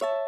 you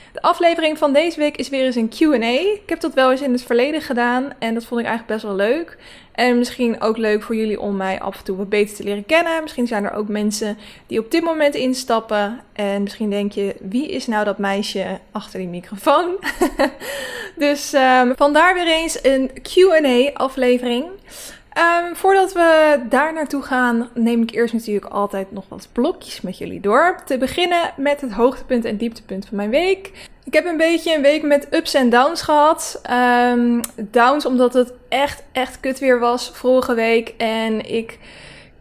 De aflevering van deze week is weer eens een Q&A. Ik heb dat wel eens in het verleden gedaan en dat vond ik eigenlijk best wel leuk. En misschien ook leuk voor jullie om mij af en toe wat beter te leren kennen. Misschien zijn er ook mensen die op dit moment instappen. En misschien denk je, wie is nou dat meisje achter die microfoon? dus um, vandaar weer eens een Q&A aflevering. Um, voordat we daar naartoe gaan, neem ik eerst natuurlijk altijd nog wat blokjes met jullie door. Te beginnen met het hoogtepunt en dieptepunt van mijn week. Ik heb een beetje een week met ups en downs gehad. Um, downs omdat het echt, echt kut weer was vorige week. En ik,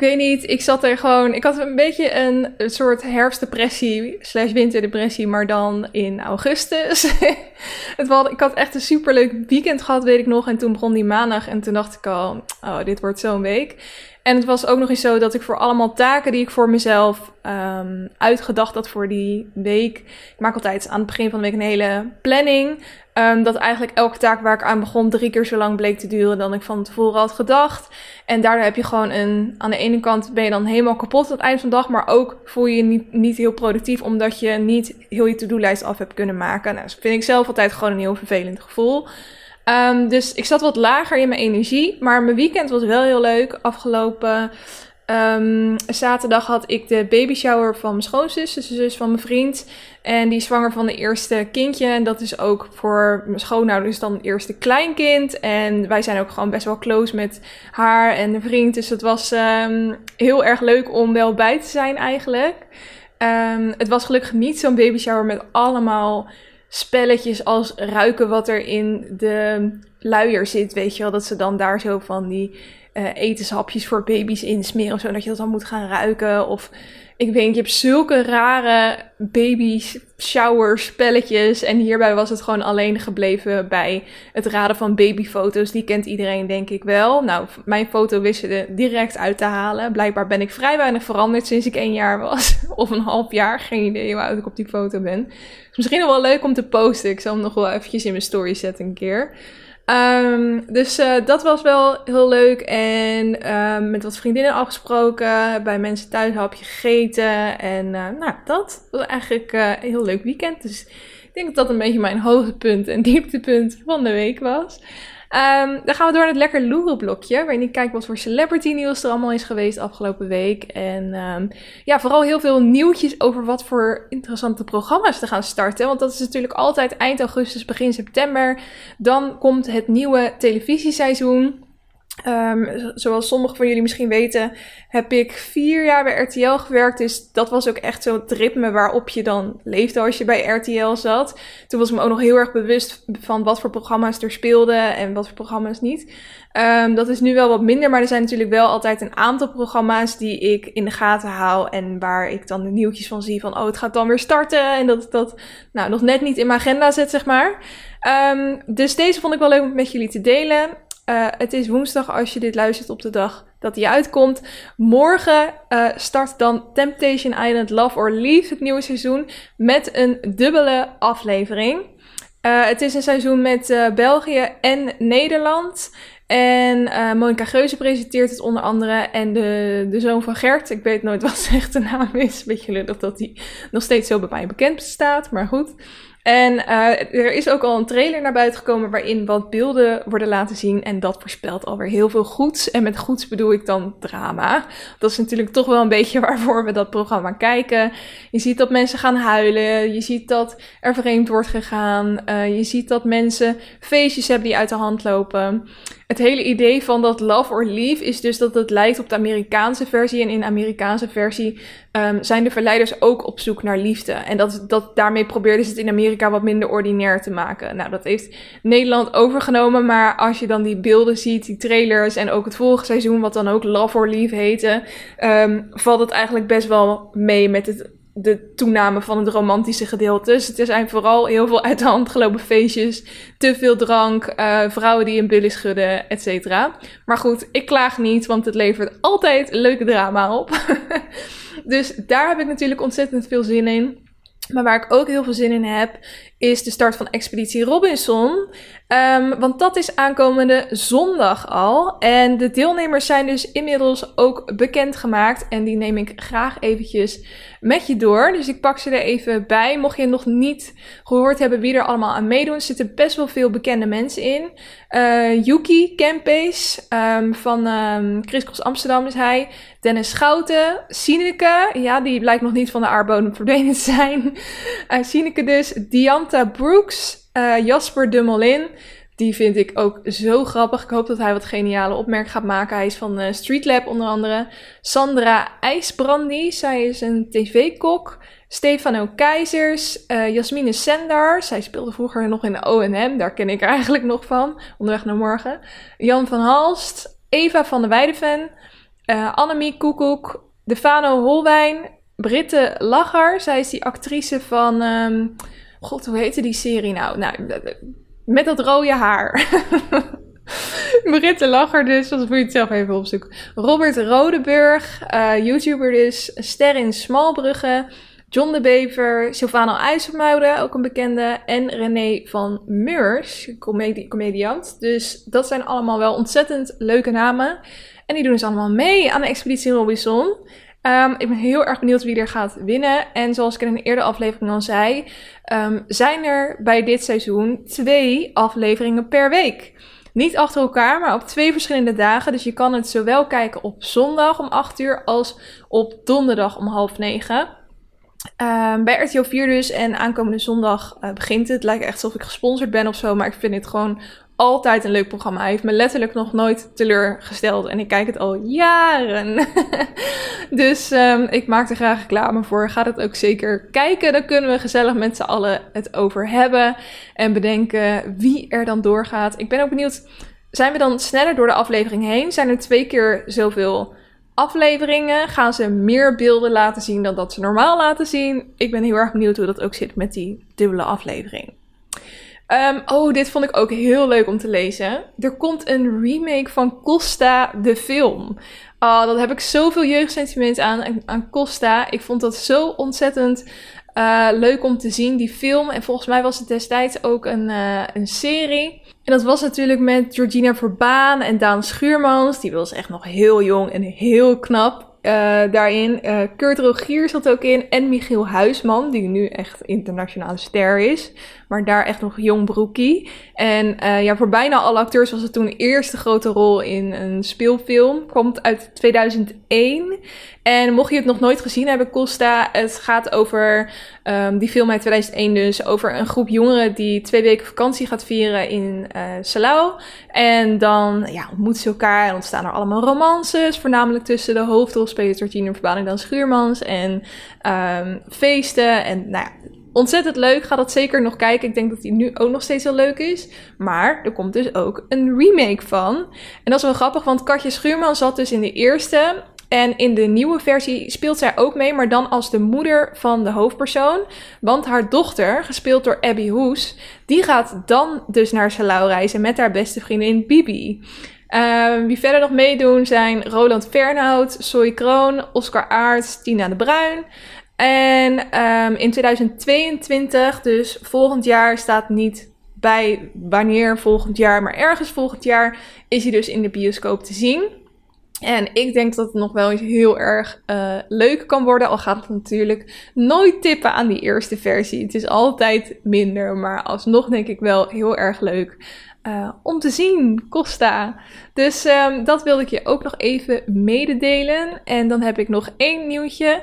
ik weet niet, ik zat er gewoon... Ik had een beetje een, soort herfstdepressie slash winterdepressie, maar dan in augustus. het was, ik had echt een superleuk weekend gehad, weet ik nog. En toen begon die maandag en toen dacht ik al, oh, dit wordt zo'n week. En het was ook nog eens zo dat ik voor allemaal taken die ik voor mezelf um, uitgedacht had voor die week. Ik maak altijd aan het begin van de week een hele planning. Um, dat eigenlijk elke taak waar ik aan begon drie keer zo lang bleek te duren dan ik van tevoren had gedacht. En daardoor heb je gewoon een. Aan de ene kant ben je dan helemaal kapot aan het eind van de dag. Maar ook voel je je niet, niet heel productief. Omdat je niet heel je to-do-lijst af hebt kunnen maken. Nou, dat vind ik zelf altijd gewoon een heel vervelend gevoel. Um, dus ik zat wat lager in mijn energie. Maar mijn weekend was wel heel leuk. Afgelopen um, zaterdag had ik de baby shower van mijn schoonzus, dus de zus van mijn vriend. En die is zwanger van de eerste kindje. En dat is ook voor mijn schoonouders dan het eerste kleinkind. En wij zijn ook gewoon best wel close met haar en de vriend. Dus het was um, heel erg leuk om wel bij te zijn eigenlijk. het was gelukkig niet zo'n baby shower met allemaal spelletjes als ruiken wat er in de luier zit, weet je wel. Dat ze dan daar zo van die uh, etenshapjes voor baby's insmeren, zodat je dat dan moet gaan ruiken. Of ik weet, je hebt zulke rare baby shower spelletjes. En hierbij was het gewoon alleen gebleven bij het raden van babyfoto's. Die kent iedereen denk ik wel. Nou, mijn foto wisten er direct uit te halen. Blijkbaar ben ik vrij weinig veranderd sinds ik één jaar was. Of een half jaar. Geen idee hoe oud ik op die foto ben. Is misschien nog wel leuk om te posten. Ik zal hem nog wel eventjes in mijn story zetten een keer. Um, dus uh, dat was wel heel leuk. En um, met wat vriendinnen afgesproken. Bij mensen thuis een hapje gegeten. En uh, nou, dat was eigenlijk uh, een heel leuk weekend. Dus ik denk dat dat een beetje mijn hoogtepunt en dieptepunt van de week was. Um, dan gaan we door naar het lekker loeren blokje. Waarin ik kijk wat voor celebrity nieuws er allemaal is geweest afgelopen week. En um, ja, vooral heel veel nieuwtjes over wat voor interessante programma's te gaan starten. Want dat is natuurlijk altijd eind augustus, begin september. Dan komt het nieuwe televisieseizoen. Um, zoals sommigen van jullie misschien weten, heb ik vier jaar bij RTL gewerkt. Dus dat was ook echt zo het ritme waarop je dan leefde als je bij RTL zat. Toen was ik me ook nog heel erg bewust van wat voor programma's er speelden en wat voor programma's niet. Um, dat is nu wel wat minder, maar er zijn natuurlijk wel altijd een aantal programma's die ik in de gaten hou. En waar ik dan de nieuwtjes van zie van, oh, het gaat dan weer starten. En dat dat nou, nog net niet in mijn agenda zet, zeg maar. Um, dus deze vond ik wel leuk om met jullie te delen. Uh, het is woensdag als je dit luistert op de dag dat hij uitkomt. Morgen uh, start dan Temptation Island Love or Leave, het nieuwe seizoen, met een dubbele aflevering. Uh, het is een seizoen met België en Nederland. En Monica Geuze presenteert het onder andere. En de, de zoon van Gert, ik weet nooit wat zijn echte naam is. Beetje lullig dat hij nog steeds zo bij mij bekend staat, maar goed. En uh, er is ook al een trailer naar buiten gekomen waarin wat beelden worden laten zien. En dat voorspelt alweer heel veel goeds. En met goeds bedoel ik dan drama. Dat is natuurlijk toch wel een beetje waarvoor we dat programma kijken. Je ziet dat mensen gaan huilen. Je ziet dat er vreemd wordt gegaan. Uh, je ziet dat mensen feestjes hebben die uit de hand lopen. Het hele idee van dat Love or Leave is dus dat het lijkt op de Amerikaanse versie. En in de Amerikaanse versie um, zijn de verleiders ook op zoek naar liefde. En dat, dat, daarmee probeerden ze het in Amerika wat minder ordinair te maken. Nou, dat heeft Nederland overgenomen. Maar als je dan die beelden ziet, die trailers en ook het vorige seizoen, wat dan ook Love or Leave heette, um, valt het eigenlijk best wel mee met het de toename van het romantische gedeelte. Dus het zijn vooral heel veel uit de hand gelopen feestjes, te veel drank, uh, vrouwen die een billen schudden, et cetera. Maar goed, ik klaag niet, want het levert altijd leuke drama op. dus daar heb ik natuurlijk ontzettend veel zin in. Maar waar ik ook heel veel zin in heb, is de start van Expeditie Robinson. Um, want dat is aankomende zondag al. En de deelnemers zijn dus inmiddels ook bekendgemaakt. En die neem ik graag eventjes met je door. Dus ik pak ze er even bij. Mocht je nog niet gehoord hebben wie er allemaal aan meedoen, er zitten best wel veel bekende mensen in. Uh, Yuki Campes um, van um, Chris Cross Amsterdam is hij. Dennis Schouten. Sineke, ja, die blijkt nog niet van de aardbodem verdwenen te zijn. Uh, Sineke dus. Dianta Brooks. Uh, Jasper de Molin. Die vind ik ook zo grappig. Ik hoop dat hij wat geniale opmerkingen gaat maken. Hij is van uh, Streetlab onder andere. Sandra IJsbrandy, zij is een tv-kok. Stefano Keizers, uh, Jasmine Sendar, zij speelde vroeger nog in de O&M, daar ken ik eigenlijk nog van, onderweg naar morgen. Jan van Halst, Eva van der Weideven, uh, Annemie Koekoek, Defano Holwijn, Britte Lacher, zij is die actrice van, um, god hoe heette die serie nou? Nou, met dat rode haar. Britte Lacher dus, dat moet je het zelf even opzoeken. Robert Rodeburg, uh, YouTuber dus. Ster in Smalbrugge. John de Bever, Sylvano IJsselmuiden, ook een bekende. En René van Meurs, comedie, comediant. Dus dat zijn allemaal wel ontzettend leuke namen. En die doen dus allemaal mee aan de Expeditie Robinson. Um, ik ben heel erg benieuwd wie er gaat winnen. En zoals ik in een eerdere aflevering al zei, um, zijn er bij dit seizoen twee afleveringen per week. Niet achter elkaar, maar op twee verschillende dagen. Dus je kan het zowel kijken op zondag om 8 uur als op donderdag om half negen. Um, bij RTL 4 dus. En aankomende zondag uh, begint het. Het lijkt echt alsof ik gesponsord ben of zo. Maar ik vind het gewoon altijd een leuk programma. Hij heeft me letterlijk nog nooit teleurgesteld. En ik kijk het al jaren. dus um, ik maak er graag reclame voor. Ga het ook zeker kijken. Dan kunnen we gezellig met z'n allen het over hebben. En bedenken wie er dan doorgaat. Ik ben ook benieuwd. Zijn we dan sneller door de aflevering heen? Zijn er twee keer zoveel afleveringen? Gaan ze meer beelden laten zien dan dat ze normaal laten zien? Ik ben heel erg benieuwd hoe dat ook zit met die dubbele aflevering. Um, oh, dit vond ik ook heel leuk om te lezen. Er komt een remake van Costa de film. Oh, dat heb ik zoveel jeugdsentiment aan, aan Costa. Ik vond dat zo ontzettend uh, leuk om te zien, die film. En volgens mij was het destijds ook een, uh, een serie. En dat was natuurlijk met Georgina Verbaan en Daan Schuurmans. Die was echt nog heel jong en heel knap. Uh, daarin. Uh, Kurt Rogier zat ook in. En Michiel Huisman, die nu echt internationale ster is. Maar daar echt nog jong broekie. En uh, ja, voor bijna alle acteurs was het toen de eerste grote rol in een speelfilm. Komt uit 2001. En mocht je het nog nooit gezien hebben, Costa, het gaat over um, die film uit 2001 dus, over een groep jongeren die twee weken vakantie gaat vieren in uh, Salau. En dan ja, ontmoeten ze elkaar en ontstaan er allemaal romances, voornamelijk tussen de hoofdrolspelers en Dan Schuurmans en um, feesten en nou ja, ontzettend leuk. Ga dat zeker nog kijken. Ik denk dat die nu ook nog steeds heel leuk is. Maar er komt dus ook een remake van. En dat is wel grappig, want Katje Schuurman zat dus in de eerste. En in de nieuwe versie speelt zij ook mee, maar dan als de moeder van de hoofdpersoon. Want haar dochter, gespeeld door Abby Hoes, die gaat dan dus naar Salau reizen met haar beste vriendin Bibi. Uh, wie verder nog meedoen zijn Roland Fernhout, Soy Kroon, Oscar Aarts, Tina de Bruin. En um, in 2022, dus volgend jaar, staat niet bij wanneer volgend jaar, maar ergens volgend jaar is hij dus in de bioscoop te zien. En ik denk dat het nog wel eens heel erg uh, leuk kan worden. Al gaat het natuurlijk nooit tippen aan die eerste versie. Het is altijd minder, maar alsnog denk ik wel heel erg leuk. Uh, om te zien, Costa. Dus um, dat wilde ik je ook nog even mededelen. En dan heb ik nog één nieuwtje.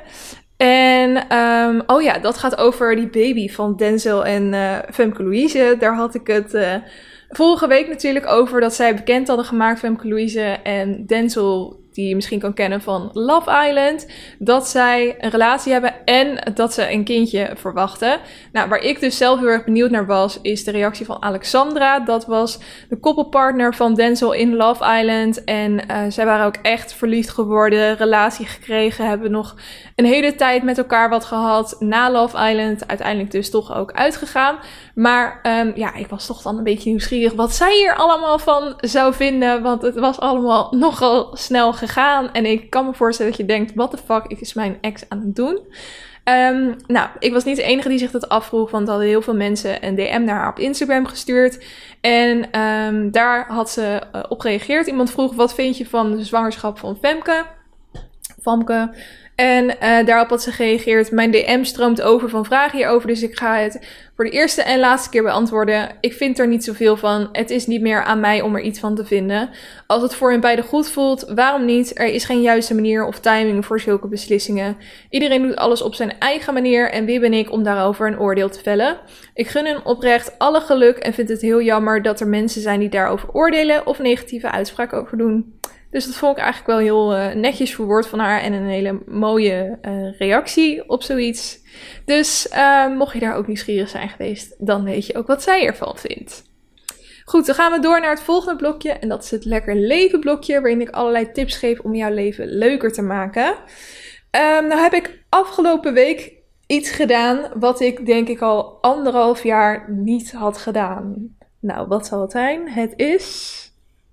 En um, oh ja, dat gaat over die baby van Denzel en uh, Femke Louise. Daar had ik het vorige week natuurlijk over dat zij bekend hadden gemaakt, Femke Louise en Denzel. die je misschien kan kennen van Love Island, dat zij een relatie hebben en dat ze een kindje verwachten. Nou, waar ik dus zelf heel erg benieuwd naar was, is de reactie van Alexandra. Dat was de koppelpartner van Denzel in Love Island. En uh, zij waren ook echt verliefd geworden, relatie gekregen, hebben nog een hele tijd met elkaar wat gehad. Na Love Island, uiteindelijk dus toch ook uitgegaan. Maar um, ja, ik was toch dan een beetje nieuwsgierig wat zij hier allemaal van zou vinden. Want het was allemaal nogal snel gegaan. En ik kan me voorstellen dat je denkt, what the fuck is mijn ex aan het doen? Um, nou, ik was niet de enige die zich dat afvroeg, want hadden heel veel mensen een DM naar haar op Instagram gestuurd. En um, daar had ze uh, op gereageerd. Iemand vroeg, wat vind je van de zwangerschap van Femke? Famke. En uh, daarop had ze gereageerd. Mijn DM stroomt over van vragen hierover. Dus ik ga het voor de eerste en laatste keer beantwoorden. Ik vind er niet zoveel van. Het is niet meer aan mij om er iets van te vinden. Als het voor hen beiden goed voelt, waarom niet? Er is geen juiste manier of timing voor zulke beslissingen. Iedereen doet alles op zijn eigen manier. En wie ben ik om daarover een oordeel te vellen? Ik gun hen oprecht alle geluk en vind het heel jammer dat er mensen zijn die daarover oordelen of negatieve uitspraken over doen. Dus dat vond ik eigenlijk wel heel uh, netjes verwoord van haar en een hele mooie uh, reactie op zoiets. Dus uh, mocht je daar ook nieuwsgierig zijn geweest, dan weet je ook wat zij ervan vindt. Goed, dan gaan we door naar het volgende blokje. En dat is het Lekker Leven blokje, waarin ik allerlei tips geef om jouw leven leuker te maken. Um, nou heb ik afgelopen week iets gedaan wat ik denk ik al anderhalf jaar niet had gedaan. Nou, wat zal het zijn? Het is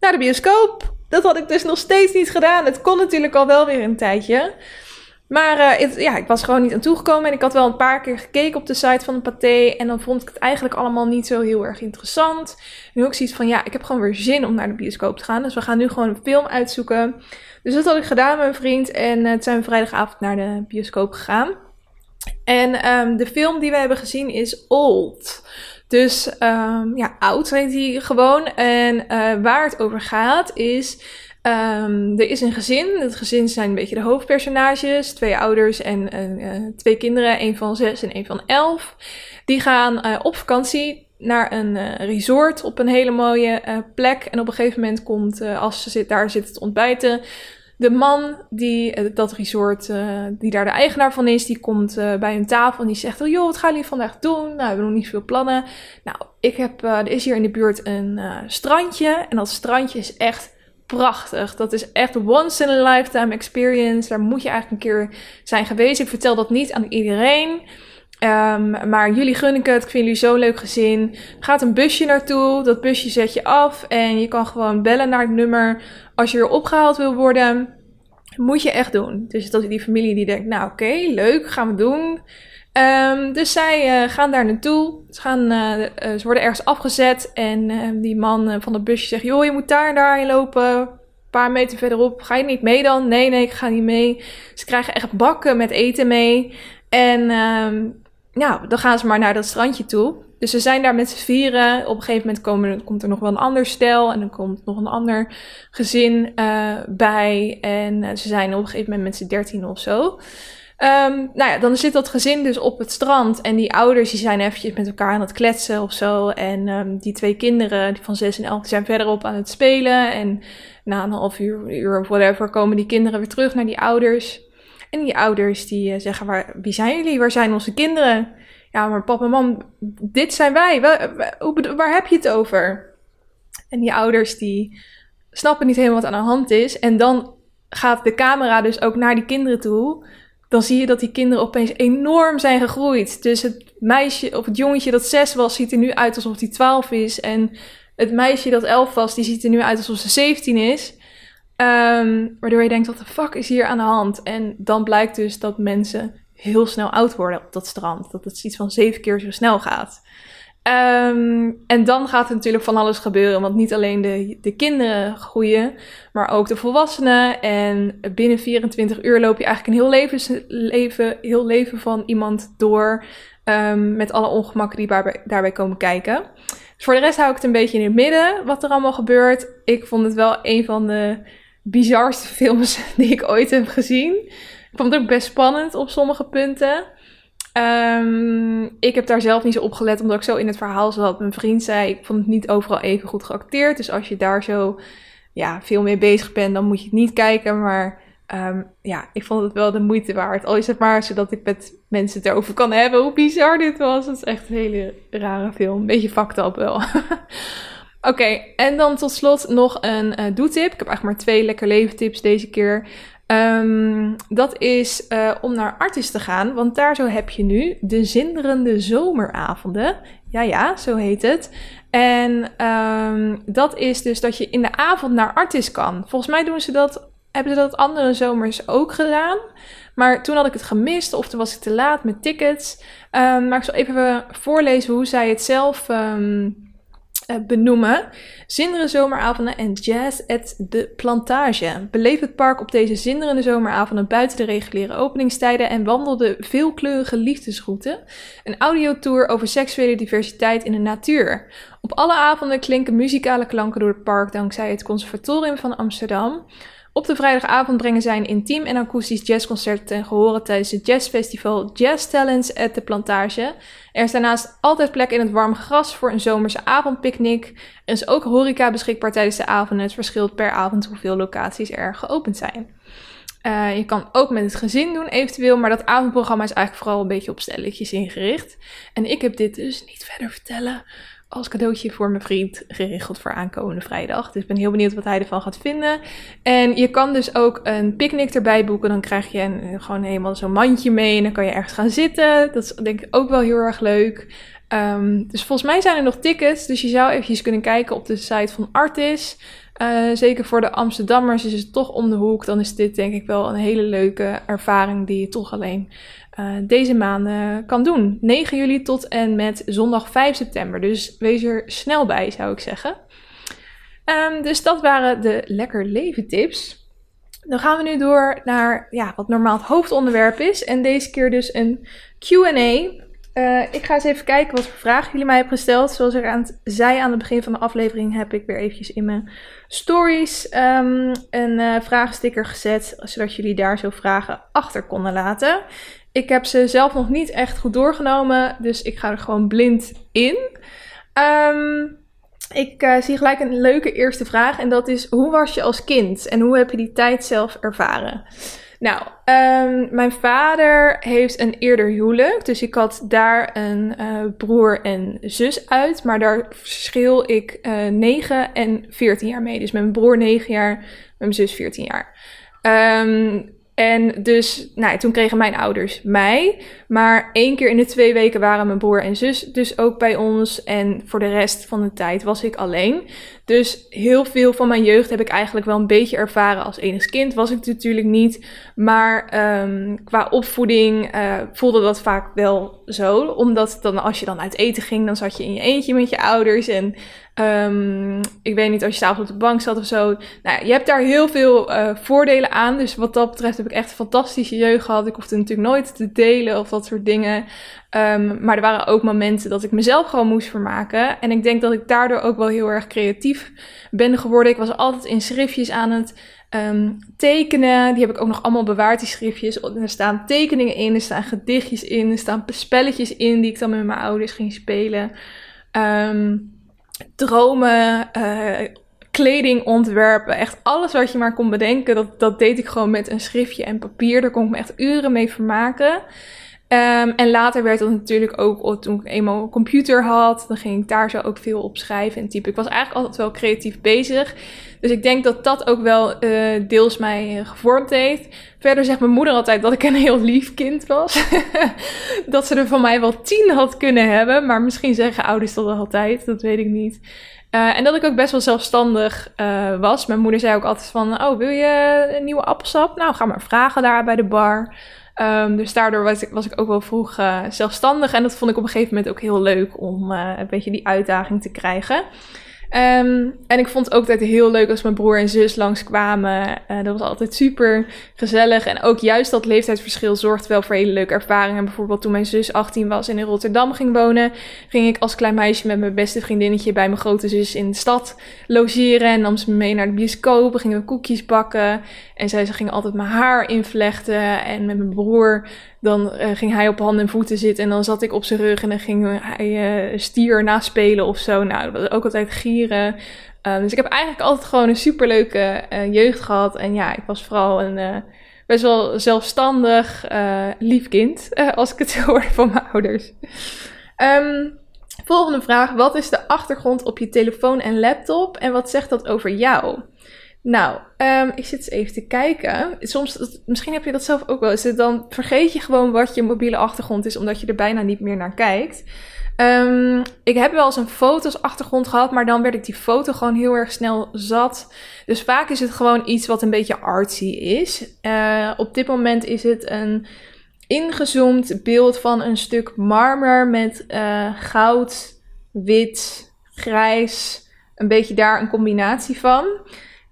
naar de bioscoop. Dat had ik dus nog steeds niet gedaan. Het kon natuurlijk al wel weer een tijdje. Maar het, ja, ik was gewoon niet aan toegekomen. En ik had wel een paar keer gekeken op de site van de Pathé. En dan vond ik het eigenlijk allemaal niet zo heel erg interessant. Nu ook zoiets van, ja, ik heb gewoon weer zin om naar de bioscoop te gaan. Dus we gaan nu gewoon een film uitzoeken. Dus dat had ik gedaan met mijn vriend. En uh, toen zijn we vrijdagavond naar de bioscoop gegaan. En um, de film die we hebben gezien is Old. Dus um, ja, oud heet hij gewoon. En uh, waar het over gaat is. Um, er is een gezin. Het gezin zijn een beetje de hoofdpersonages. Twee ouders en uh, twee kinderen. een van zes en een van elf. Die gaan uh, op vakantie naar een resort op een hele mooie plek. En op een gegeven moment komt, als ze zit, daar zitten te ontbijten, de man die dat resort, die daar de eigenaar van is, die komt bij hun tafel en die zegt: oh, joh, wat gaan jullie vandaag doen? Nou, we hebben nog niet veel plannen. Nou, ik heb, er is hier in de buurt een strandje. En dat strandje is echt prachtig. Dat is echt once in a lifetime experience. Daar moet je eigenlijk een keer zijn geweest. Ik vertel dat niet aan iedereen. Um, maar jullie gun ik het. Ik vind jullie zo leuk gezien. Er gaat een busje naartoe. Dat busje zet je af. En je kan gewoon bellen naar het nummer. Als je weer opgehaald wil worden. Moet je echt doen. Dus dat die familie die denkt, nou oké, leuk, gaan we doen. Um, dus zij uh, gaan daar naartoe. Ze, gaan, uh, uh, ze worden ergens afgezet. En ehm, die man van het busje zegt: Joh, je moet daar en daarheen lopen. Een paar meter verderop. Ga je niet mee dan? Nee, nee, ik ga niet mee. Ze krijgen echt bakken met eten mee. En um, nou, dan gaan ze maar naar dat strandje toe. Dus ze zijn daar met z'n vieren. Op een gegeven moment komen, komt er nog wel een ander stel. En dan komt nog een ander gezin bij. En ze zijn op een gegeven moment met z'n dertien of zo. Um, nou ja, dan zit dat gezin dus op het strand. En die ouders die zijn eventjes met elkaar aan het kletsen of zo. En um, die twee kinderen die van 6 en 11 die zijn verderop aan het spelen. En na een half uur, uur of whatever komen die kinderen weer terug naar die ouders. En die ouders die uh, zeggen, waar, wie zijn jullie? Waar zijn onze kinderen? Ja, maar papa mam, dit zijn wij. Waar, waar, waar heb je het over? En die ouders die snappen niet helemaal wat aan de hand is. En dan gaat de camera dus ook naar die kinderen toe dan zie je dat die kinderen opeens enorm zijn gegroeid. Dus het meisje of het jongetje dat zes was, ziet er nu uit alsof hij twaalf is. En het meisje dat elf was, die ziet er nu uit alsof ze 17 is. Um, waardoor je denkt, wat de fuck is hier aan de hand? En dan blijkt dus dat mensen heel snel oud worden op dat strand. Dat het iets van zeven keer zo snel gaat. Um, en dan gaat er natuurlijk van alles gebeuren. Want niet alleen de, de kinderen groeien, maar ook de volwassenen. En binnen 24 uur loop je eigenlijk een heel leven, leven, heel leven van iemand door. Um, met alle ongemakken die daarbij, daarbij komen kijken. Dus voor de rest hou ik het een beetje in het midden wat er allemaal gebeurt. Ik vond het wel een van de bizarste films die ik ooit heb gezien. Ik vond het ook best spannend op sommige punten. Um, ik heb daar zelf niet zo op gelet, omdat ik zo in het verhaal zat. Mijn vriend zei, ik vond het niet overal even goed geacteerd. Dus als je daar zo ja, veel mee bezig bent, dan moet je het niet kijken. Maar ehm, ja, ik vond het wel de moeite waard. Al is het maar zodat ik met mensen het erover kan hebben hoe bizar dit was. Het is echt een hele rare film. Een beetje fucked up wel. Oké, en dan tot slot nog een uh, doetip. Ik heb eigenlijk maar twee lekker leven tips deze keer. Um, dat is uh, om naar Artis te gaan, want daar zo heb je nu de zinderende zomeravonden. Ja, ja, zo heet het. En um, dat is dus dat je in de avond naar Artis kan. Volgens mij doen ze dat, hebben ze dat andere zomers ook gedaan. Maar toen had ik het gemist of toen was ik te laat met tickets. Um, maar ik zal even voorlezen hoe zij het zelf uh, benoemen. Zinderende zomeravonden en jazz at de plantage. Beleef het park op deze zinderende zomeravonden buiten de reguliere openingstijden en wandel de veelkleurige liefdesroute. Een audiotour over seksuele diversiteit in de natuur. Op alle avonden klinken muzikale klanken door het park dankzij het Conservatorium van Amsterdam. Op de vrijdagavond brengen zij een intiem en akoestisch jazzconcert ten gehore tijdens het jazzfestival Jazz Talents at de Plantage. Er is daarnaast altijd plek in het warme gras voor een zomerse avondpicknick. Er is ook horeca beschikbaar tijdens de avond het verschilt per avond hoeveel locaties er geopend zijn. Uh, je kan ook met het gezin doen eventueel, maar dat avondprogramma is eigenlijk vooral een beetje op stelletjes ingericht. En ik heb dit dus niet verder vertellen als cadeautje voor mijn vriend geregeld voor aankomende vrijdag. Dus ik ben heel benieuwd wat hij ervan gaat vinden. En je kan dus ook een picknick erbij boeken. Dan krijg je een, gewoon helemaal zo'n mandje mee en dan kan je ergens gaan zitten. Dat is denk ik ook wel heel erg leuk. Um, dus volgens mij zijn er nog tickets. Dus je zou eventjes kunnen kijken op de site van Artis. Uh, zeker voor de Amsterdammers is het toch om de hoek. Dan is dit denk ik wel een hele leuke ervaring die je toch alleen uh, deze maanden kan doen. 9 juli tot en met zondag 5 september. Dus wees er snel bij, zou ik zeggen. Um, dus dat waren de lekker leven tips. Dan gaan we nu door naar ja, wat normaal het hoofdonderwerp is. En deze keer dus een QA. Uh, ik ga eens even kijken wat voor vragen jullie mij hebben gesteld. Zoals ik aan het zei aan het begin van de aflevering, heb ik weer eventjes in mijn stories um, een uh, vragensticker gezet. Zodat jullie daar zo vragen achter konden laten. Ik heb ze zelf nog niet echt goed doorgenomen, dus ik ga er gewoon blind in. Um, ik uh, zie gelijk een leuke eerste vraag en dat is: hoe was je als kind en hoe heb je die tijd zelf ervaren? Nou, um, mijn vader heeft een eerder huwelijk, dus ik had daar een uh, broer en zus uit, maar daar verschil ik uh, 9 en 14 jaar mee. Dus met mijn broer 9 jaar, met mijn zus 14 jaar. Um, en dus, nou, toen kregen mijn ouders mij. Maar één keer in de twee weken waren mijn broer en zus dus ook bij ons. En voor de rest van de tijd was ik alleen. Dus heel veel van mijn jeugd heb ik eigenlijk wel een beetje ervaren als enig kind. Was ik natuurlijk niet. Maar um, qua opvoeding uh, voelde dat vaak wel zo. Omdat dan, als je dan uit eten ging, dan zat je in je eentje met je ouders. En um, ik weet niet, als je s'avonds op de bank zat of zo. Nou, je hebt daar heel veel uh, voordelen aan. Dus wat dat betreft heb ik echt een fantastische jeugd gehad. Ik hoefde natuurlijk nooit te delen of dat soort dingen. Um, maar er waren ook momenten dat ik mezelf gewoon moest vermaken. En ik denk dat ik daardoor ook wel heel erg creatief ben geworden. Ik was altijd in schriftjes aan het um, tekenen. Die heb ik ook nog allemaal bewaard, die schriftjes. Er staan tekeningen in, er staan gedichtjes in, er staan spelletjes in die ik dan met mijn ouders ging spelen. Um, dromen, uh, kleding ontwerpen. Echt alles wat je maar kon bedenken, dat, dat deed ik gewoon met een schriftje en papier. Daar kon ik me echt uren mee vermaken. Um, en later werd dat natuurlijk ook, toen ik eenmaal een computer had, dan ging ik daar zo ook veel op schrijven en typen. Ik was eigenlijk altijd wel creatief bezig. Dus ik denk dat dat ook wel uh, deels mij uh, gevormd heeft. Verder zegt mijn moeder altijd dat ik een heel lief kind was. dat ze er van mij wel tien had kunnen hebben. Maar misschien zeggen ouders dat altijd, dat weet ik niet. Uh, en dat ik ook best wel zelfstandig was. Mijn moeder zei ook altijd van, oh wil je een nieuwe appelsap? Nou, ga maar vragen daar bij de bar. Um, dus daardoor was ik, was ik ook wel vroeg uh, zelfstandig. En dat vond ik op een gegeven moment ook heel leuk om uh, een beetje die uitdaging te krijgen. Um, en ik vond het ook altijd heel leuk als mijn broer en zus langskwamen. Uh, dat was altijd super gezellig. En ook juist dat leeftijdsverschil zorgt wel voor hele leuke ervaringen. Bijvoorbeeld toen mijn zus 18 was en in Rotterdam ging wonen, ging ik als klein meisje met mijn beste vriendinnetje bij mijn grote zus in de stad logeren. En nam ze me mee naar de bioscoop, gingen we koekjes bakken. En zij ze ging altijd mijn haar invlechten. En met mijn broer dan eh, ging hij op handen en voeten zitten en dan zat ik op zijn rug en dan ging hij uh, stier naspelen of zo. Nou, dat was ook altijd gieren. Um, dus ik heb eigenlijk altijd gewoon een superleuke jeugd gehad. En ja, ik was vooral een best wel zelfstandig, lief kind, als ik het hoor van mijn ouders. Um, volgende vraag. Wat is de achtergrond op je telefoon en laptop en wat zegt dat over jou? Nou, um, ik zit eens even te kijken. Soms, misschien heb je dat zelf ook wel eens. Dan vergeet je gewoon wat je mobiele achtergrond is, omdat je er bijna niet meer naar kijkt. Um, ik heb wel eens een foto's achtergrond gehad, maar dan werd ik die foto gewoon heel erg snel zat. Dus vaak is het gewoon iets wat een beetje artsy is. Uh, op dit moment is het een ingezoomd beeld van een stuk marmer met uh, goud, wit, grijs. Een beetje daar een combinatie van.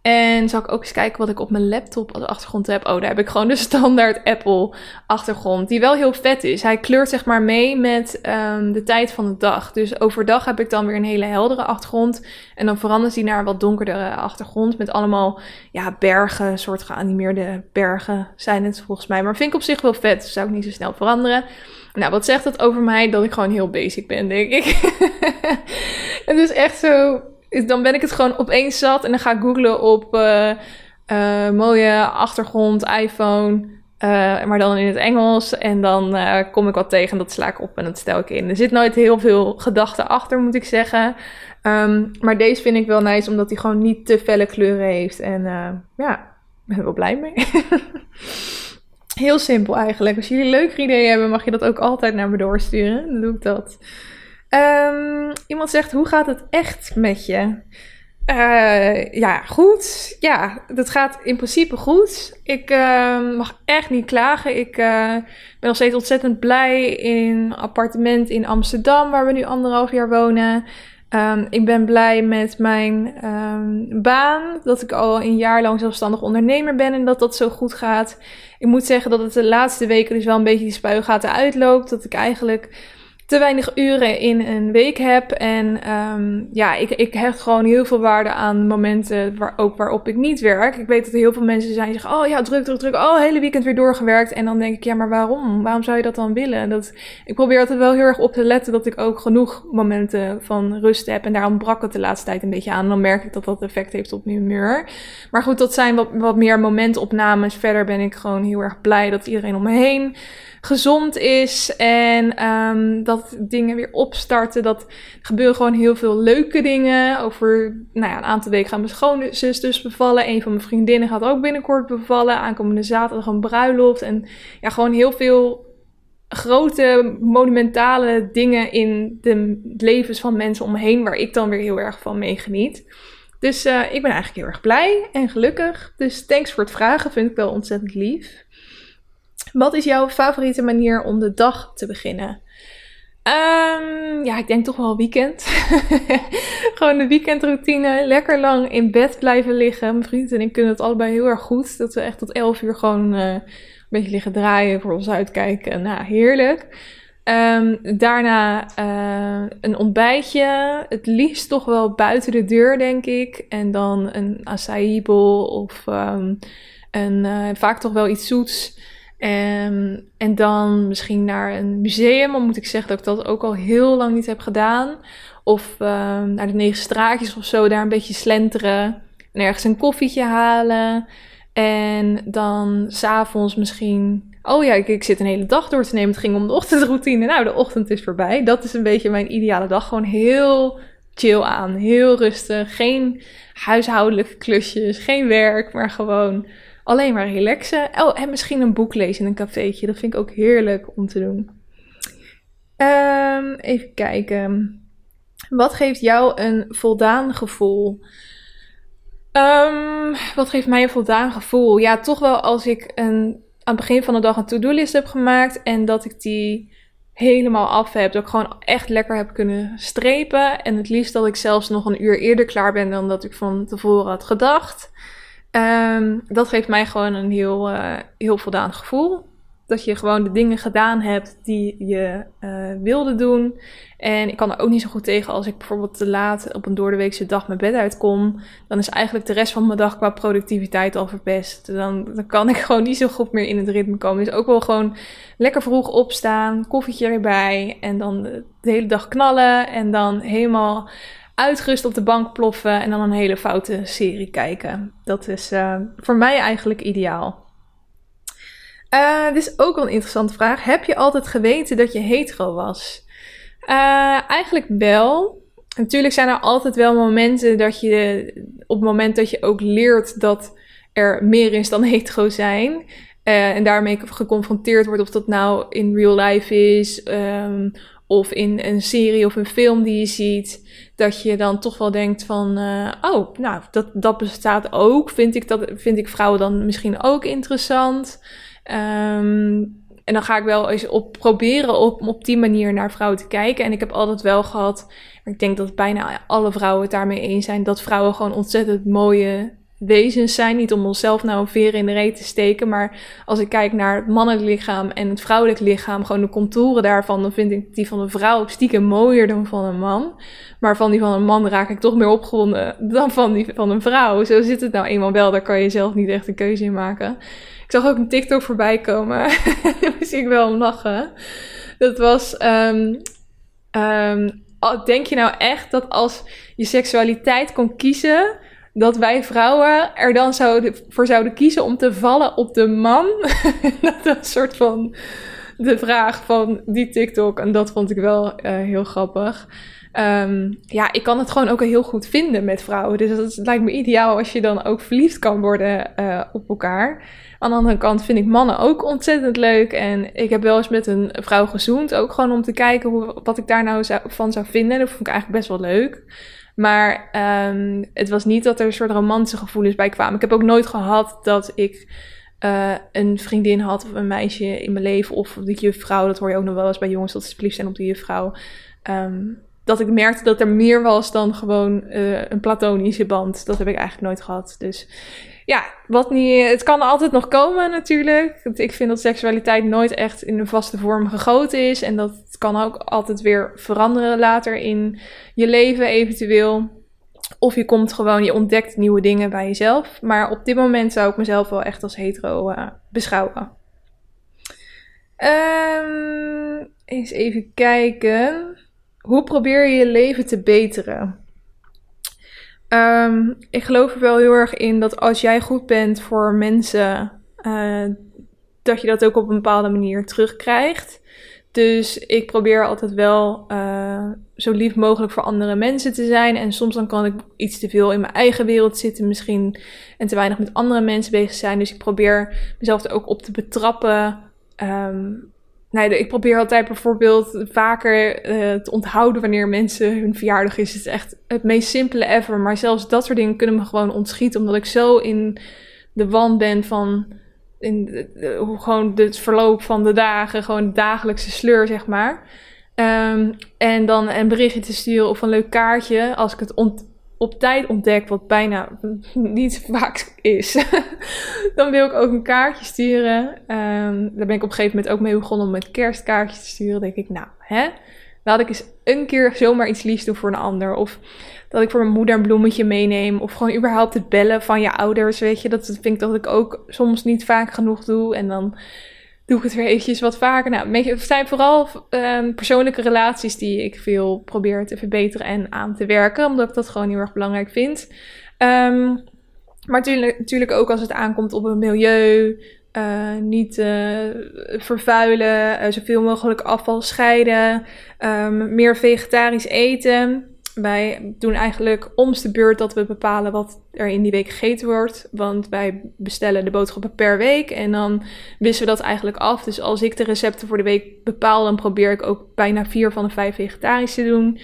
En zal ik ook eens kijken wat ik op mijn laptop als achtergrond heb. Oh, daar heb ik gewoon de standaard Apple achtergrond. Die wel heel vet is. Hij kleurt zeg maar mee met um, de tijd van de dag. Dus overdag heb ik dan weer een hele heldere achtergrond. En dan verandert hij naar een wat donkerdere achtergrond. Met allemaal ja, bergen, soort geanimeerde bergen zijn het volgens mij. Maar vind ik op zich wel vet. Dus zou ik niet zo snel veranderen. Nou, wat zegt dat over mij? Dat ik gewoon heel basic ben, denk ik. het is echt zo dan ben ik het gewoon opeens zat en dan ga ik googlen op uh, uh, mooie achtergrond, iPhone, uh, maar dan in het Engels. En dan kom ik wat tegen en dat sla ik op en dat stel ik in. Er zit nooit heel veel gedachten achter, moet ik zeggen. Um, maar deze vind ik wel nice, omdat hij gewoon niet te felle kleuren heeft. En ja, ik ben er wel blij mee. heel simpel eigenlijk. Als jullie leuke ideeën hebben, mag je dat ook altijd naar me doorsturen. Dan doe ik dat. Um, iemand zegt, hoe gaat het echt met je? Uh, ja, goed. Ja, dat gaat in principe goed. Ik uh, mag echt niet klagen. Ik uh, ben nog steeds ontzettend blij in een appartement in Amsterdam, waar we nu anderhalf jaar wonen. Um, ik ben blij met mijn baan, dat ik al een jaar lang zelfstandig ondernemer ben en dat dat zo goed gaat. Ik moet zeggen dat het de laatste weken dus wel een beetje die spuigaten uitloopt. Dat ik eigenlijk te weinig uren in een week heb. En um, ja, ik, ik hecht gewoon heel veel waarde aan momenten waar, ook waarop ik niet werk. Ik weet dat er heel veel mensen zijn die zeggen, oh ja, druk, druk, druk. Oh, hele weekend weer doorgewerkt. En dan denk ik, ja, maar waarom? Waarom zou je dat dan willen? Dat, ik probeer altijd wel heel erg op te letten dat ik ook genoeg momenten van rust heb. En daarom brak het de laatste tijd een beetje aan. Dan merk ik dat dat effect heeft op mijn humeur. Maar goed, dat zijn wat, wat meer momentopnames. Verder ben ik gewoon heel erg blij dat iedereen om me heen gezond is en um, dat dingen weer opstarten. Dat gebeuren gewoon heel veel leuke dingen. Over nou ja, een aantal weken gaan mijn schoonzus dus bevallen. Een van mijn vriendinnen gaat ook binnenkort bevallen. Aankomende zaterdag een bruiloft. En ja, gewoon heel veel grote, monumentale dingen in de levens van mensen om me heen, waar ik dan weer heel erg van meegeniet. Dus uh, ik ben eigenlijk heel erg blij en gelukkig. Dus thanks voor het vragen, vind ik wel ontzettend lief. Wat is jouw favoriete manier om de dag te beginnen? Um, ja, ik denk toch wel weekend. Gewoon de weekendroutine. Lekker lang in bed blijven liggen. Mijn vriend en ik kunnen het allebei heel erg goed. Dat we echt tot 11 uur gewoon uh, een beetje liggen draaien, voor ons uitkijken. Nou, heerlijk. Um, daarna uh, een ontbijtje. Het liefst toch wel buiten de deur, denk ik. En dan een acai bowl of um, een, uh, vaak toch wel iets zoets. Um, en dan misschien naar een museum. Dan moet ik zeggen dat ik dat ook al heel lang niet heb gedaan. Of um, naar de Negen Straatjes of zo, daar een beetje slenteren. En ergens een koffietje halen. En dan s'avonds misschien. Oh ja, ik, ik, zit een hele dag door te nemen. Het ging om de ochtendroutine. Nou, de ochtend is voorbij. Dat is een beetje mijn ideale dag. Gewoon heel chill aan. Heel rustig. Geen huishoudelijke klusjes. Geen werk, maar gewoon alleen maar relaxen. Oh, en misschien een boek lezen in een cafeetje. Dat vind ik ook heerlijk om te doen. Um, even kijken. Wat geeft jou een voldaan gevoel? Um, wat geeft mij een voldaan gevoel? Ja, toch wel als ik een, aan het begin van de dag een to-do-list heb gemaakt en dat ik die helemaal af heb. Dat ik gewoon echt lekker heb kunnen strepen. En het liefst dat ik zelfs nog een uur eerder klaar ben dan dat ik van tevoren had gedacht. Um, dat geeft mij gewoon een heel, uh, heel voldaan gevoel. dat je gewoon de dingen gedaan hebt die je uh, wilde doen. En ik kan er ook niet zo goed tegen als ik bijvoorbeeld te laat op een doordeweekse dag mijn bed uitkom. Dan is eigenlijk de rest van mijn dag qua productiviteit al verpest. Dan, dan kan ik gewoon niet zo goed meer in het ritme komen. Dus ook wel gewoon lekker vroeg opstaan, koffietje erbij en dan de hele dag knallen. En dan helemaal uitgerust op de bank ploffen en dan een hele foute serie kijken. Dat is uh, voor mij eigenlijk ideaal. Uh, dit is ook wel een interessante vraag. Heb je altijd geweten dat je hetero was? Uh, eigenlijk wel. Natuurlijk zijn er altijd wel momenten dat je, op het moment dat je ook leert dat er meer is dan hetero zijn. En daarmee geconfronteerd wordt, of dat nou in real life is, um, of in een serie of een film die je ziet, dat je dan toch wel denkt van, uh, oh, nou, dat, dat bestaat ook. Vind ik, dat, vind ik vrouwen dan misschien ook interessant? Um, en dan ga ik wel eens op proberen op, op die manier naar vrouwen te kijken. En ik heb altijd wel gehad, ik denk dat bijna alle vrouwen het daarmee eens zijn, dat vrouwen gewoon ontzettend mooie wezens zijn. Niet om onszelf nou een in de reet te steken. Maar als ik kijk naar het mannelijk lichaam en het vrouwelijk lichaam, gewoon de contouren daarvan, dan vind ik die van een vrouw stiekem mooier dan van een man. Maar van die van een man raak ik toch meer opgewonden dan van die van een vrouw. Zo zit het nou eenmaal wel. Daar kan je zelf niet echt een keuze in maken. Ik zag ook een TikTok voorbij komen. Daar ik wel om lachen. Dat was. Um, um, denk je nou echt dat als je seksualiteit kon kiezen, dat wij vrouwen er dan voor zouden kiezen om te vallen op de man? dat is een soort van de vraag van die TikTok. En dat vond ik wel uh, heel grappig. Um, ja, ik kan het gewoon ook heel goed vinden met vrouwen. Dus dat lijkt me ideaal als je dan ook verliefd kan worden uh, op elkaar. Aan de andere kant vind ik mannen ook ontzettend leuk. En ik heb wel eens met een vrouw gezoend. Ook gewoon om te kijken hoe, wat ik daar nou zou, van zou vinden. Dat vond ik eigenlijk best wel leuk. Maar um, het was niet dat er een soort romantische gevoelens bij kwamen. Ik heb ook nooit gehad dat ik uh, een vriendin had of een meisje in mijn leven. Of de juffrouw, dat hoor je ook nog wel eens bij jongens, dat ze verliefd zijn op de juffrouw. Um, dat ik merkte dat er meer was dan gewoon uh, een platonische band. Dat heb ik eigenlijk nooit gehad. Dus ja, wat niet, het kan altijd nog komen natuurlijk. Ik vind dat seksualiteit nooit echt in een vaste vorm gegoten is. En dat kan ook altijd weer veranderen later in je leven eventueel. Of je komt gewoon, je ontdekt nieuwe dingen bij jezelf. Maar op dit moment zou ik mezelf wel echt als hetero uh, beschouwen. Um, eens even kijken. Hoe probeer je je leven te beteren? Um, ik geloof er wel heel erg in dat als jij goed bent voor mensen, uh, dat je dat ook op een bepaalde manier terugkrijgt. Dus ik probeer altijd wel uh, zo lief mogelijk voor andere mensen te zijn. En soms dan kan ik iets te veel in mijn eigen wereld zitten misschien. En te weinig met andere mensen bezig zijn. Dus ik probeer mezelf er ook op te betrappen. Um, Nee, ik probeer altijd bijvoorbeeld vaker uh, te onthouden wanneer mensen hun verjaardag is. Het is echt het meest simpele ever. Maar zelfs dat soort dingen kunnen me gewoon ontschieten. Omdat ik zo in de wan ben van in gewoon het verloop van de dagen. Gewoon de dagelijkse sleur, zeg maar. Um, en dan een berichtje te sturen of een leuk kaartje. Als ik het ont op tijd ontdek, wat bijna niet vaak is, dan wil ik ook een kaartje sturen. Um, daar ben ik op een gegeven moment ook mee begonnen om met kerstkaartjes te sturen. denk ik, nou, hè, laat ik eens een keer zomaar iets liefs doen voor een ander. Of dat ik voor mijn moeder een bloemetje meeneem. Of gewoon überhaupt het bellen van je ouders, weet je. Dat vind ik dat ik ook soms niet vaak genoeg doe. En dan doe ik het weer eventjes wat vaker. Nou, het zijn vooral um, persoonlijke relaties die ik veel probeer te verbeteren en aan te werken, omdat ik dat gewoon heel erg belangrijk vind. Um, maar natuurlijk, ook als het aankomt op het milieu, uh, niet uh, vervuilen, uh, zoveel mogelijk afval scheiden, um, meer vegetarisch eten. Wij doen eigenlijk omste beurt dat we bepalen wat er in die week gegeten wordt. Want wij bestellen de boodschappen per week en dan wisselen we dat eigenlijk af. Dus als ik de recepten voor de week bepaal, dan probeer ik ook bijna vier van de vijf vegetarisch te doen.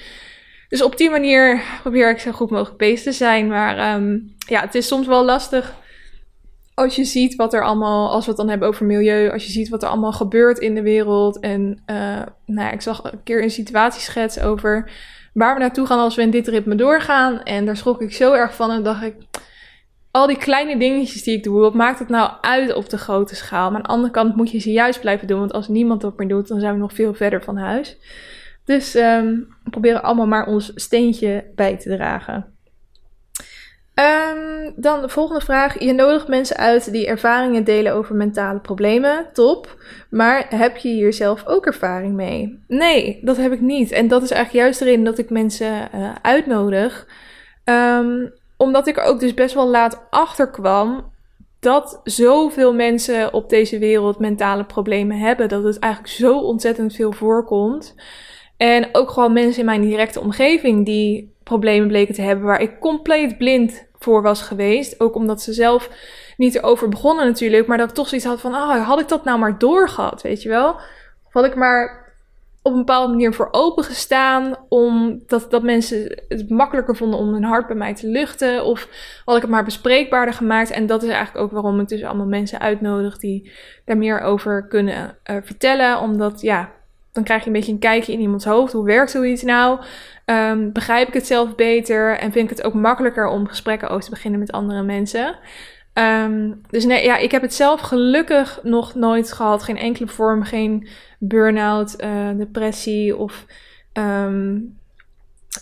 Dus op die manier probeer ik zo goed mogelijk bezig te zijn. Maar um, ja, het is soms wel lastig als je ziet wat er allemaal, als we het dan hebben over milieu, als je ziet wat er allemaal gebeurt in de wereld. En uh, nou ja, ik zag een keer een situatieschets over waar we naartoe gaan als we in dit ritme doorgaan. En daar schrok ik zo erg van en dacht ik, al die kleine dingetjes die ik doe, wat maakt het nou uit op de grote schaal? Maar aan de andere kant moet je ze juist blijven doen, want als niemand dat meer doet, dan zijn we nog veel verder van huis. Dus um, we proberen allemaal maar ons steentje bij te dragen. Um, dan de volgende vraag. Je nodigt mensen uit die ervaringen delen over mentale problemen. Top. Maar heb je hier zelf ook ervaring mee? Nee, dat heb ik niet. En dat is eigenlijk juist de dat ik mensen uh, uitnodig. Um, omdat ik er ook dus best wel laat achterkwam dat zoveel mensen op deze wereld mentale problemen hebben. Dat het eigenlijk zo ontzettend veel voorkomt. En ook gewoon mensen in mijn directe omgeving die problemen bleken te hebben waar ik compleet blind voor was geweest. Ook omdat ze zelf niet erover begonnen natuurlijk. Maar dat ik toch zoiets had van, oh, had ik dat nou maar doorgehad, weet je wel? Of had ik maar op een bepaalde manier voor open gestaan. Omdat dat mensen het makkelijker vonden om hun hart bij mij te luchten. Of had ik het maar bespreekbaarder gemaakt. En dat is eigenlijk ook waarom ik dus allemaal mensen uitnodig die daar meer over kunnen uh, vertellen. Omdat ja, dan krijg je een beetje een kijkje in iemands hoofd. Hoe werkt zoiets nou? Um, begrijp ik het zelf beter? En vind ik het ook makkelijker om gesprekken over te beginnen met andere mensen? Um, dus nee, ja, ik heb het zelf gelukkig nog nooit gehad. Geen enkele vorm, geen burn-out, uh, depressie of um,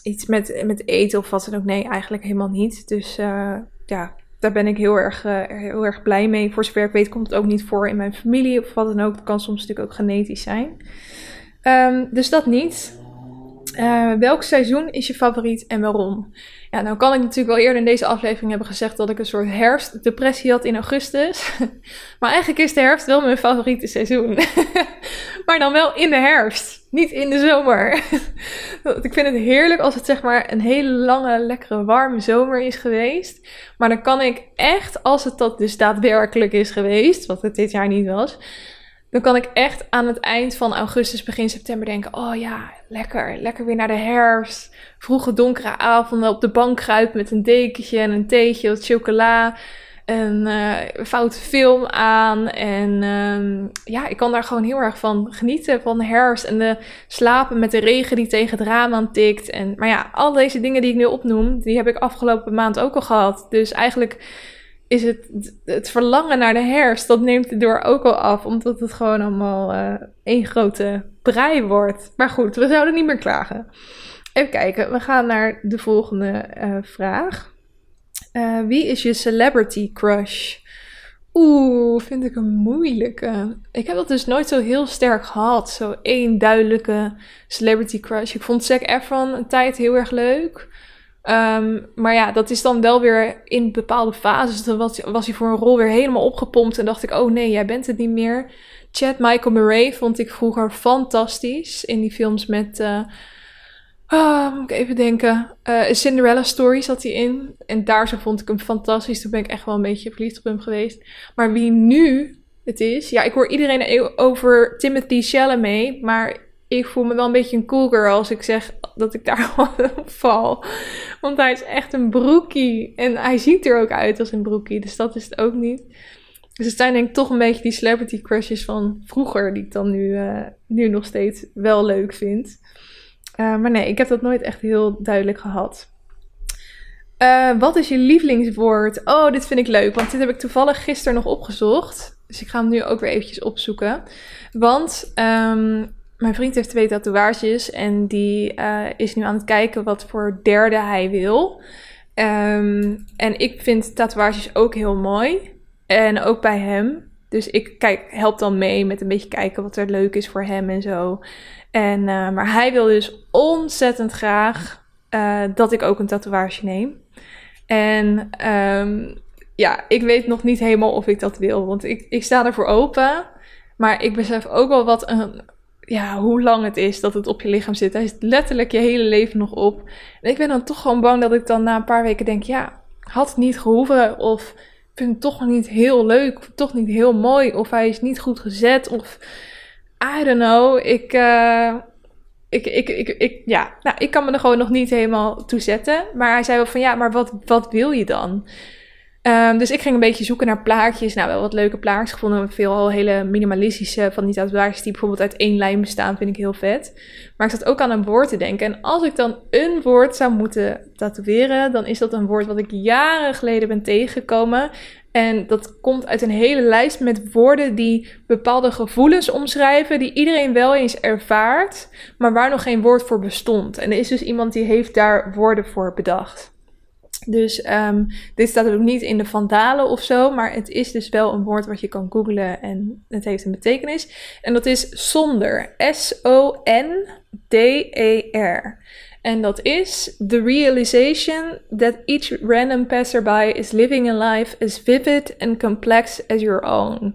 iets met, met eten of wat dan ook. Nee, eigenlijk helemaal niet. Dus uh, ja, daar ben ik heel erg, uh, heel erg blij mee. Voor zover ik weet komt het ook niet voor in mijn familie of wat dan ook. Het kan soms natuurlijk ook genetisch zijn. Um, dus dat niet. Uh, welk seizoen is je favoriet en waarom? Ja, nou kan ik natuurlijk wel eerder in deze aflevering hebben gezegd dat ik een soort herfstdepressie had in augustus. maar eigenlijk is de herfst wel mijn favoriete seizoen. maar dan wel in de herfst, niet in de zomer. ik vind het heerlijk als het zeg maar een hele lange, lekkere, warme zomer is geweest. Maar dan kan ik echt, als het dat dus daadwerkelijk is geweest, wat het dit jaar niet was dan kan ik echt aan het eind van augustus, begin september denken: oh ja, lekker, lekker weer naar de herfst. Vroege donkere avonden op de bank kruipen met een dekentje en een theetje, wat chocola. Een uh, foute film aan. En uh, ja, ik kan daar gewoon heel erg van genieten. Van de herfst en de slapen met de regen die tegen het raam aan tikt. En, maar ja, al deze dingen die ik nu opnoem, die heb ik afgelopen maand ook al gehad. Dus eigenlijk is het, het verlangen naar de herfst, dat neemt het door ook al af, omdat het gewoon allemaal uh, één grote brei wordt. Maar goed, we zouden niet meer klagen. Even kijken, we gaan naar de volgende uh, vraag. Uh, wie is je celebrity crush? Oeh, vind ik een moeilijke. Ik heb dat dus nooit zo heel sterk gehad. Zo één duidelijke celebrity crush. Ik vond Zac Efron een tijd heel erg leuk. Um, maar ja, dat is dan wel weer in bepaalde fases. Dan was, was hij voor een rol weer helemaal opgepompt. En dacht ik, oh nee, jij bent het niet meer. Chad Michael Murray vond ik vroeger fantastisch. In die films met... Uh, moet ik even denken. Uh, Cinderella Story zat hij in. En daar zo vond ik hem fantastisch. Toen ben ik echt wel een beetje verliefd op hem geweest. Maar wie nu het is... Ja, ik hoor iedereen over Timothy Chalamet. Maar ik voel me wel een beetje een cool girl als ik zeg dat ik daar val. Want hij is echt een broekie. En hij ziet er ook uit als een broekie. Dus dat is het ook niet. Dus het zijn denk ik toch een beetje die celebrity crushes van vroeger. Die ik dan nu, uh, nu nog steeds wel leuk vind. Uh, maar nee, ik heb dat nooit echt heel duidelijk gehad. Uh, wat is je lievelingswoord? Oh, dit vind ik leuk. Want dit heb ik toevallig gisteren nog opgezocht. Dus ik ga hem nu ook weer eventjes opzoeken. Want um, mijn vriend heeft twee tatoeages en die uh, is nu aan het kijken wat voor derde hij wil. Um, en ik vind tatoeages ook heel mooi. En ook bij hem. Dus ik kijk, help dan mee met een beetje kijken wat er leuk is voor hem en zo. En, uh, maar hij wil dus ontzettend graag uh, dat ik ook een tatoeage neem. En um, ja, ik weet nog niet helemaal of ik dat wil. Want ik, ik sta ervoor open. Maar ik besef ook wel wat een ja, hoe lang het is dat het op je lichaam zit. Hij is letterlijk je hele leven nog op. En ik ben dan toch gewoon bang dat ik dan na een paar weken denk: ja, had het niet gehoeven. Of vind het toch niet heel leuk. Of toch niet heel mooi. Of hij is niet goed gezet. Of I don't know. Ik. Uh, ik, ik, ik, ik, ja, nou, ik kan me er gewoon nog niet helemaal toe zetten. Maar hij zei wel van ja, maar wat, wat wil je dan? Ehm, dus ik ging een beetje zoeken naar plaatjes. Nou, wel wat leuke plaatjes gevonden. Veel hele minimalistische van die tatoeages die bijvoorbeeld uit één lijn bestaan, vind ik heel vet. Maar ik zat ook aan een woord te denken. En als ik dan een woord zou moeten tatoeëren, dan is dat een woord wat ik jaren geleden ben tegengekomen. En dat komt uit een hele lijst met woorden die bepaalde gevoelens omschrijven, die iedereen wel eens ervaart, maar waar nog geen woord voor bestond. En er is dus iemand die heeft daar woorden voor bedacht. Dus um, dit staat ook niet in de vandalen of zo, maar het is dus wel een woord wat je kan googlen en het heeft een betekenis. En dat is zonder. S-O-N-D-E-R. En dat is the realization that each random passerby is living a life as vivid and complex as your own.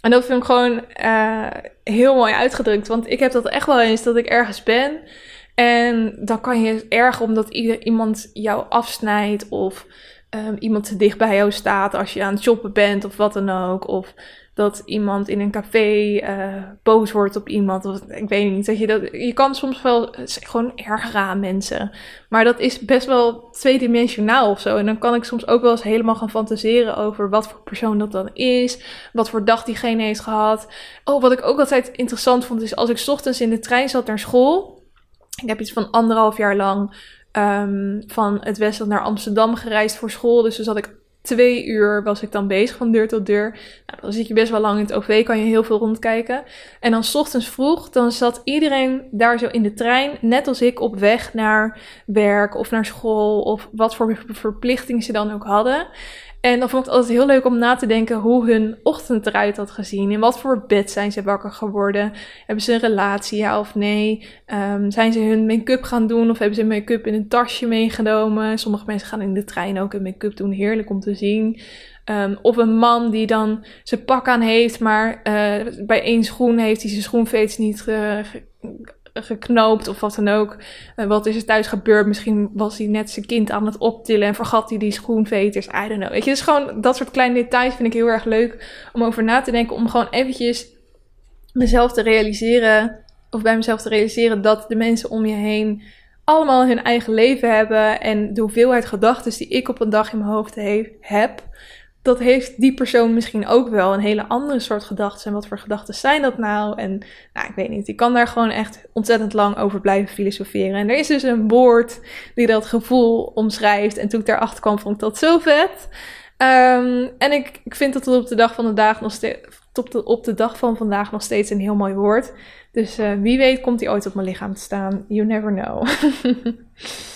En dat vind ik gewoon uh, heel mooi uitgedrukt, want ik heb dat echt wel eens dat ik ergens ben en dan kan je erg omdat iemand jou afsnijdt of um, iemand te dicht bij jou staat als je aan het shoppen bent of wat dan ook. Of dat iemand in een café uh, boos wordt op iemand. Of, ik weet niet. Dat je, dat, je kan soms wel gewoon ergeren aan mensen. Maar dat is best wel tweedimensionaal of zo. En dan kan ik soms ook wel eens helemaal gaan fantaseren over wat voor persoon dat dan is. Wat voor dag diegene heeft gehad. Oh, wat ik ook altijd interessant vond is als ik ochtends in de trein zat naar school. Ik heb iets van anderhalf jaar lang um, van het Westland naar Amsterdam gereisd voor school. Dus toen zat ik twee uur was ik dan bezig van deur tot deur. Nou, dan zit je best wel lang in het OV, kan je heel veel rondkijken. En dan s ochtends vroeg, dan zat iedereen daar zo in de trein, net als ik, op weg naar werk of naar school of wat voor verplichtingen ze dan ook hadden. En dan vond ik het altijd heel leuk om na te denken hoe hun ochtend eruit had gezien. In wat voor bed zijn ze wakker geworden? Hebben ze een relatie, ja of nee? Um, zijn ze hun make-up gaan doen of hebben ze make-up in een tasje meegenomen? Sommige mensen gaan in de trein ook een make-up doen. Heerlijk om te zien. Um, of een man die dan zijn pak aan heeft, maar uh, bij één schoen heeft hij zijn schoenveets niet uh, geknoopt of wat dan ook. Uh, wat is er thuis gebeurd? Misschien was hij net zijn kind aan het optillen en vergat hij die schoenveters. I don't know. Weet je, dus gewoon dat soort kleine details vind ik heel erg leuk om over na te denken. Om gewoon eventjes mezelf te realiseren, of bij mezelf te realiseren dat de mensen om je heen allemaal hun eigen leven hebben. En de hoeveelheid gedachten die ik op een dag in mijn hoofd heb, dat heeft die persoon misschien ook wel een hele andere soort gedachten. En wat voor gedachten zijn dat nou? En nou, ik weet niet. Ik kan daar gewoon echt ontzettend lang over blijven filosoferen. En er is dus een woord die dat gevoel omschrijft. En toen ik daarachter kwam, vond ik dat zo vet. Um, en ik, ik vind dat op de dag van de nog steeds. Op de, op de dag van vandaag nog steeds een heel mooi woord. Dus uh, wie weet komt die ooit op mijn lichaam te staan. You never know.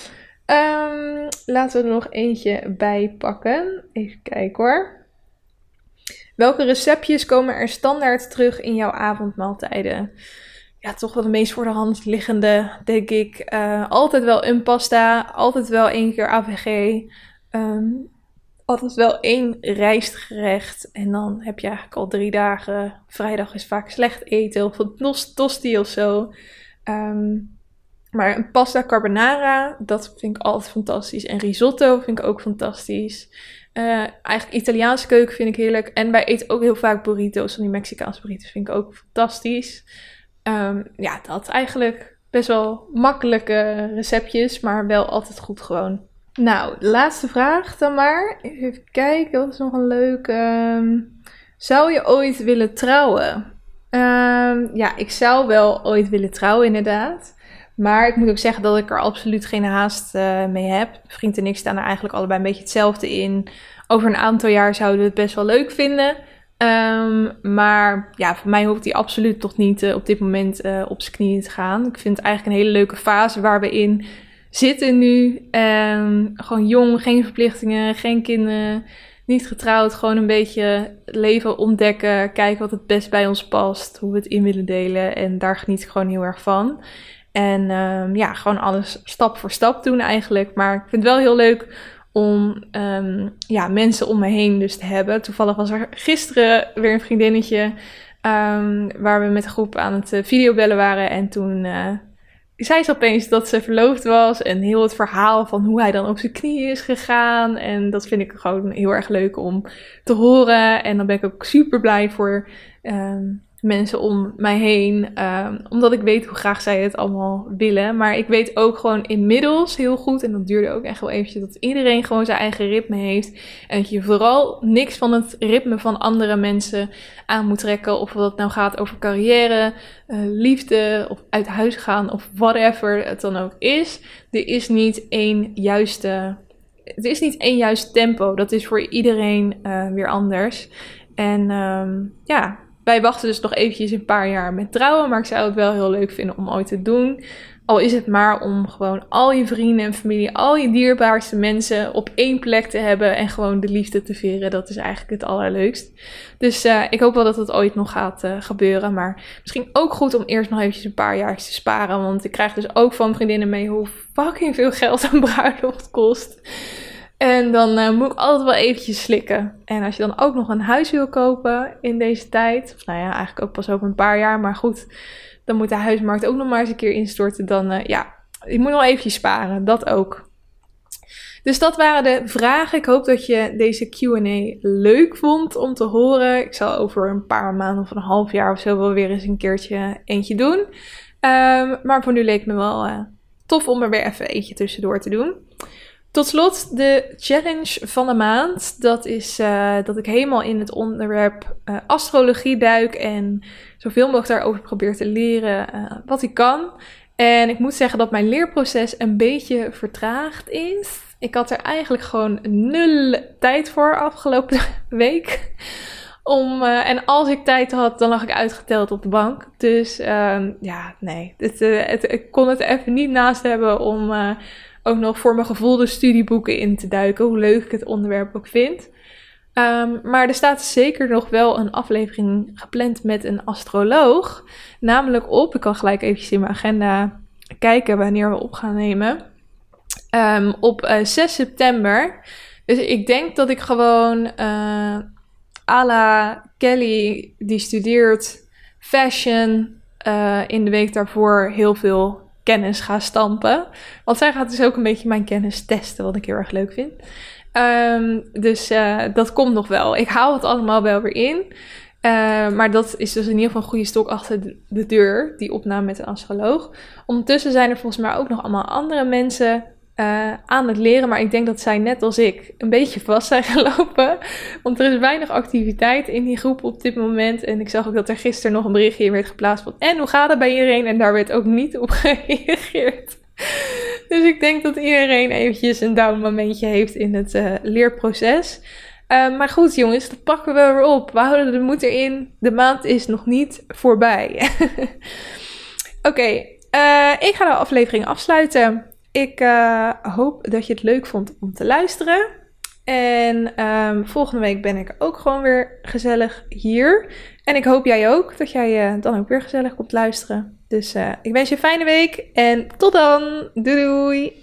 Um, laten we er nog eentje bij pakken. Even kijken hoor. Welke receptjes komen er standaard terug in jouw avondmaaltijden? Ja, toch wel de meest voor de hand liggende, denk ik. Uh, altijd wel een pasta, altijd wel één keer AVG. Um, altijd wel één rijstgerecht. En dan heb je eigenlijk al drie dagen. Vrijdag is vaak slecht eten of een tosti of zo. Um, maar een pasta carbonara, dat vind ik altijd fantastisch. En risotto vind ik ook fantastisch. Uh, eigenlijk Italiaanse keuken vind ik heerlijk. En wij eten ook heel vaak burritos. Van die Mexicaanse burritos vind ik ook fantastisch. Um, ja, dat eigenlijk. Best wel makkelijke receptjes, maar wel altijd goed gewoon. Nou, de laatste vraag dan maar. Even kijken, wat is nog een leuke. Um, zou je ooit willen trouwen? Um, ja, ik zou wel ooit willen trouwen, inderdaad. Maar ik moet ook zeggen dat ik er absoluut geen haast uh, mee heb. Vriend en ik staan er eigenlijk allebei een beetje hetzelfde in. Over een aantal jaar zouden we het best wel leuk vinden. Um, maar ja, voor mij hoeft hij absoluut toch niet uh, op dit moment uh, op zijn knieën te gaan. Ik vind het eigenlijk een hele leuke fase waar we in zitten nu. Um, gewoon jong, geen verplichtingen, geen kinderen, niet getrouwd. Gewoon een beetje leven ontdekken, kijken wat het best bij ons past, hoe we het in willen delen. En daar geniet ik gewoon heel erg van. En um, ja, gewoon alles stap voor stap doen eigenlijk. Maar ik vind het wel heel leuk om um, ja, mensen om me heen dus te hebben. Toevallig was er gisteren weer een vriendinnetje um, waar we met een groep aan het uh, videobellen waren. En toen uh, zei ze opeens dat ze verloofd was. En heel het verhaal van hoe hij dan op zijn knieën is gegaan. En dat vind ik gewoon heel erg leuk om te horen. En dan ben ik ook super blij voor mensen om mij heen. Ehm, omdat ik weet hoe graag zij het allemaal willen. Maar ik weet ook gewoon inmiddels heel goed, en dat duurde ook echt wel eventjes, dat iedereen gewoon zijn eigen ritme heeft. En dat je vooral niks van het ritme van andere mensen aan moet trekken. Of dat nou gaat over carrière, uh, liefde, of uit huis gaan, of whatever het dan ook is. Er is niet één juiste. Het is niet één juist tempo. Dat is voor iedereen uh, weer anders. En um, ja, wij wachten dus nog eventjes een paar jaar met trouwen. Maar ik zou het wel heel leuk vinden om ooit te doen. Al is het maar om gewoon al je vrienden en familie, al je dierbaarste mensen op één plek te hebben en gewoon de liefde te vieren. Dat is eigenlijk het allerleukst. Dus uh, ik hoop wel dat dat ooit nog gaat uh, gebeuren. Maar misschien ook goed om eerst nog eventjes een paar jaar te sparen. Want ik krijg dus ook van vriendinnen mee hoe fucking veel geld een bruiloft kost. En dan uh, moet ik altijd wel eventjes slikken. En als je dan ook nog een huis wil kopen in deze tijd, of nou ja, eigenlijk ook pas over een paar jaar, maar goed, dan moet de huismarkt ook nog maar eens een keer instorten. Dan uh, ja, ik moet nog eventjes sparen, dat ook. Dus dat waren de vragen. Ik hoop dat je deze QA leuk vond om te horen. Ik zal over een paar maanden of een half jaar of zo wel weer eens een keertje eentje doen. Um, maar voor nu leek me wel uh, tof om er weer even eentje tussendoor te doen. Tot slot de challenge van de maand. Dat is uh, dat ik helemaal in het onderwerp uh, astrologie duik en zoveel mogelijk daarover probeer te leren uh, wat ik kan. En ik moet zeggen dat mijn leerproces een beetje vertraagd is. Ik had er eigenlijk gewoon nul tijd voor afgelopen week. Om, en als ik tijd had, dan lag ik uitgeteld op de bank. Dus ehm, ja, nee. Het, ik kon het even niet naast hebben om ook nog voor mijn gevoel de studieboeken in te duiken, hoe leuk ik het onderwerp ook vind. Um, maar er staat zeker nog wel een aflevering gepland met een astroloog. Namelijk op, ik kan gelijk eventjes in mijn agenda kijken wanneer we op gaan nemen. Um, op uh, eh, 6 september. Dus ik denk dat ik gewoon uh, à la Kelly, die studeert fashion, uh, in de week daarvoor heel veel kennis ga stampen. Want zij gaat dus ook een beetje mijn kennis testen, wat ik heel erg leuk vind. Um, dus uh, dat komt nog wel. Ik hou het allemaal wel weer in. Uh, maar dat is dus in ieder geval een goede stok achter de deur, die opname met een astroloog. Ondertussen zijn er volgens mij ook nog allemaal andere mensen uh, aan het leren. Maar ik denk dat zij net als ik een beetje vast zijn gelopen. Want er is weinig activiteit in die groep op dit moment. En ik zag ook dat er gisteren nog een berichtje werd geplaatst van... En hoe gaat het bij iedereen? En daar werd ook niet op gereageerd. Dus ik denk dat iedereen eventjes een down momentje heeft in het uh, leerproces. Uh, maar goed jongens, dat pakken we weer op. We houden de moed erin. De maand is nog niet voorbij. Oké, ik ga de aflevering afsluiten. Ik uh, hoop dat je het leuk vond om te luisteren. En um, volgende week ben ik ook gewoon weer gezellig hier. En ik hoop jij ook, dat jij uh, dan ook weer gezellig komt luisteren. Dus uh, ik wens je een fijne week en tot dan. Doei doei!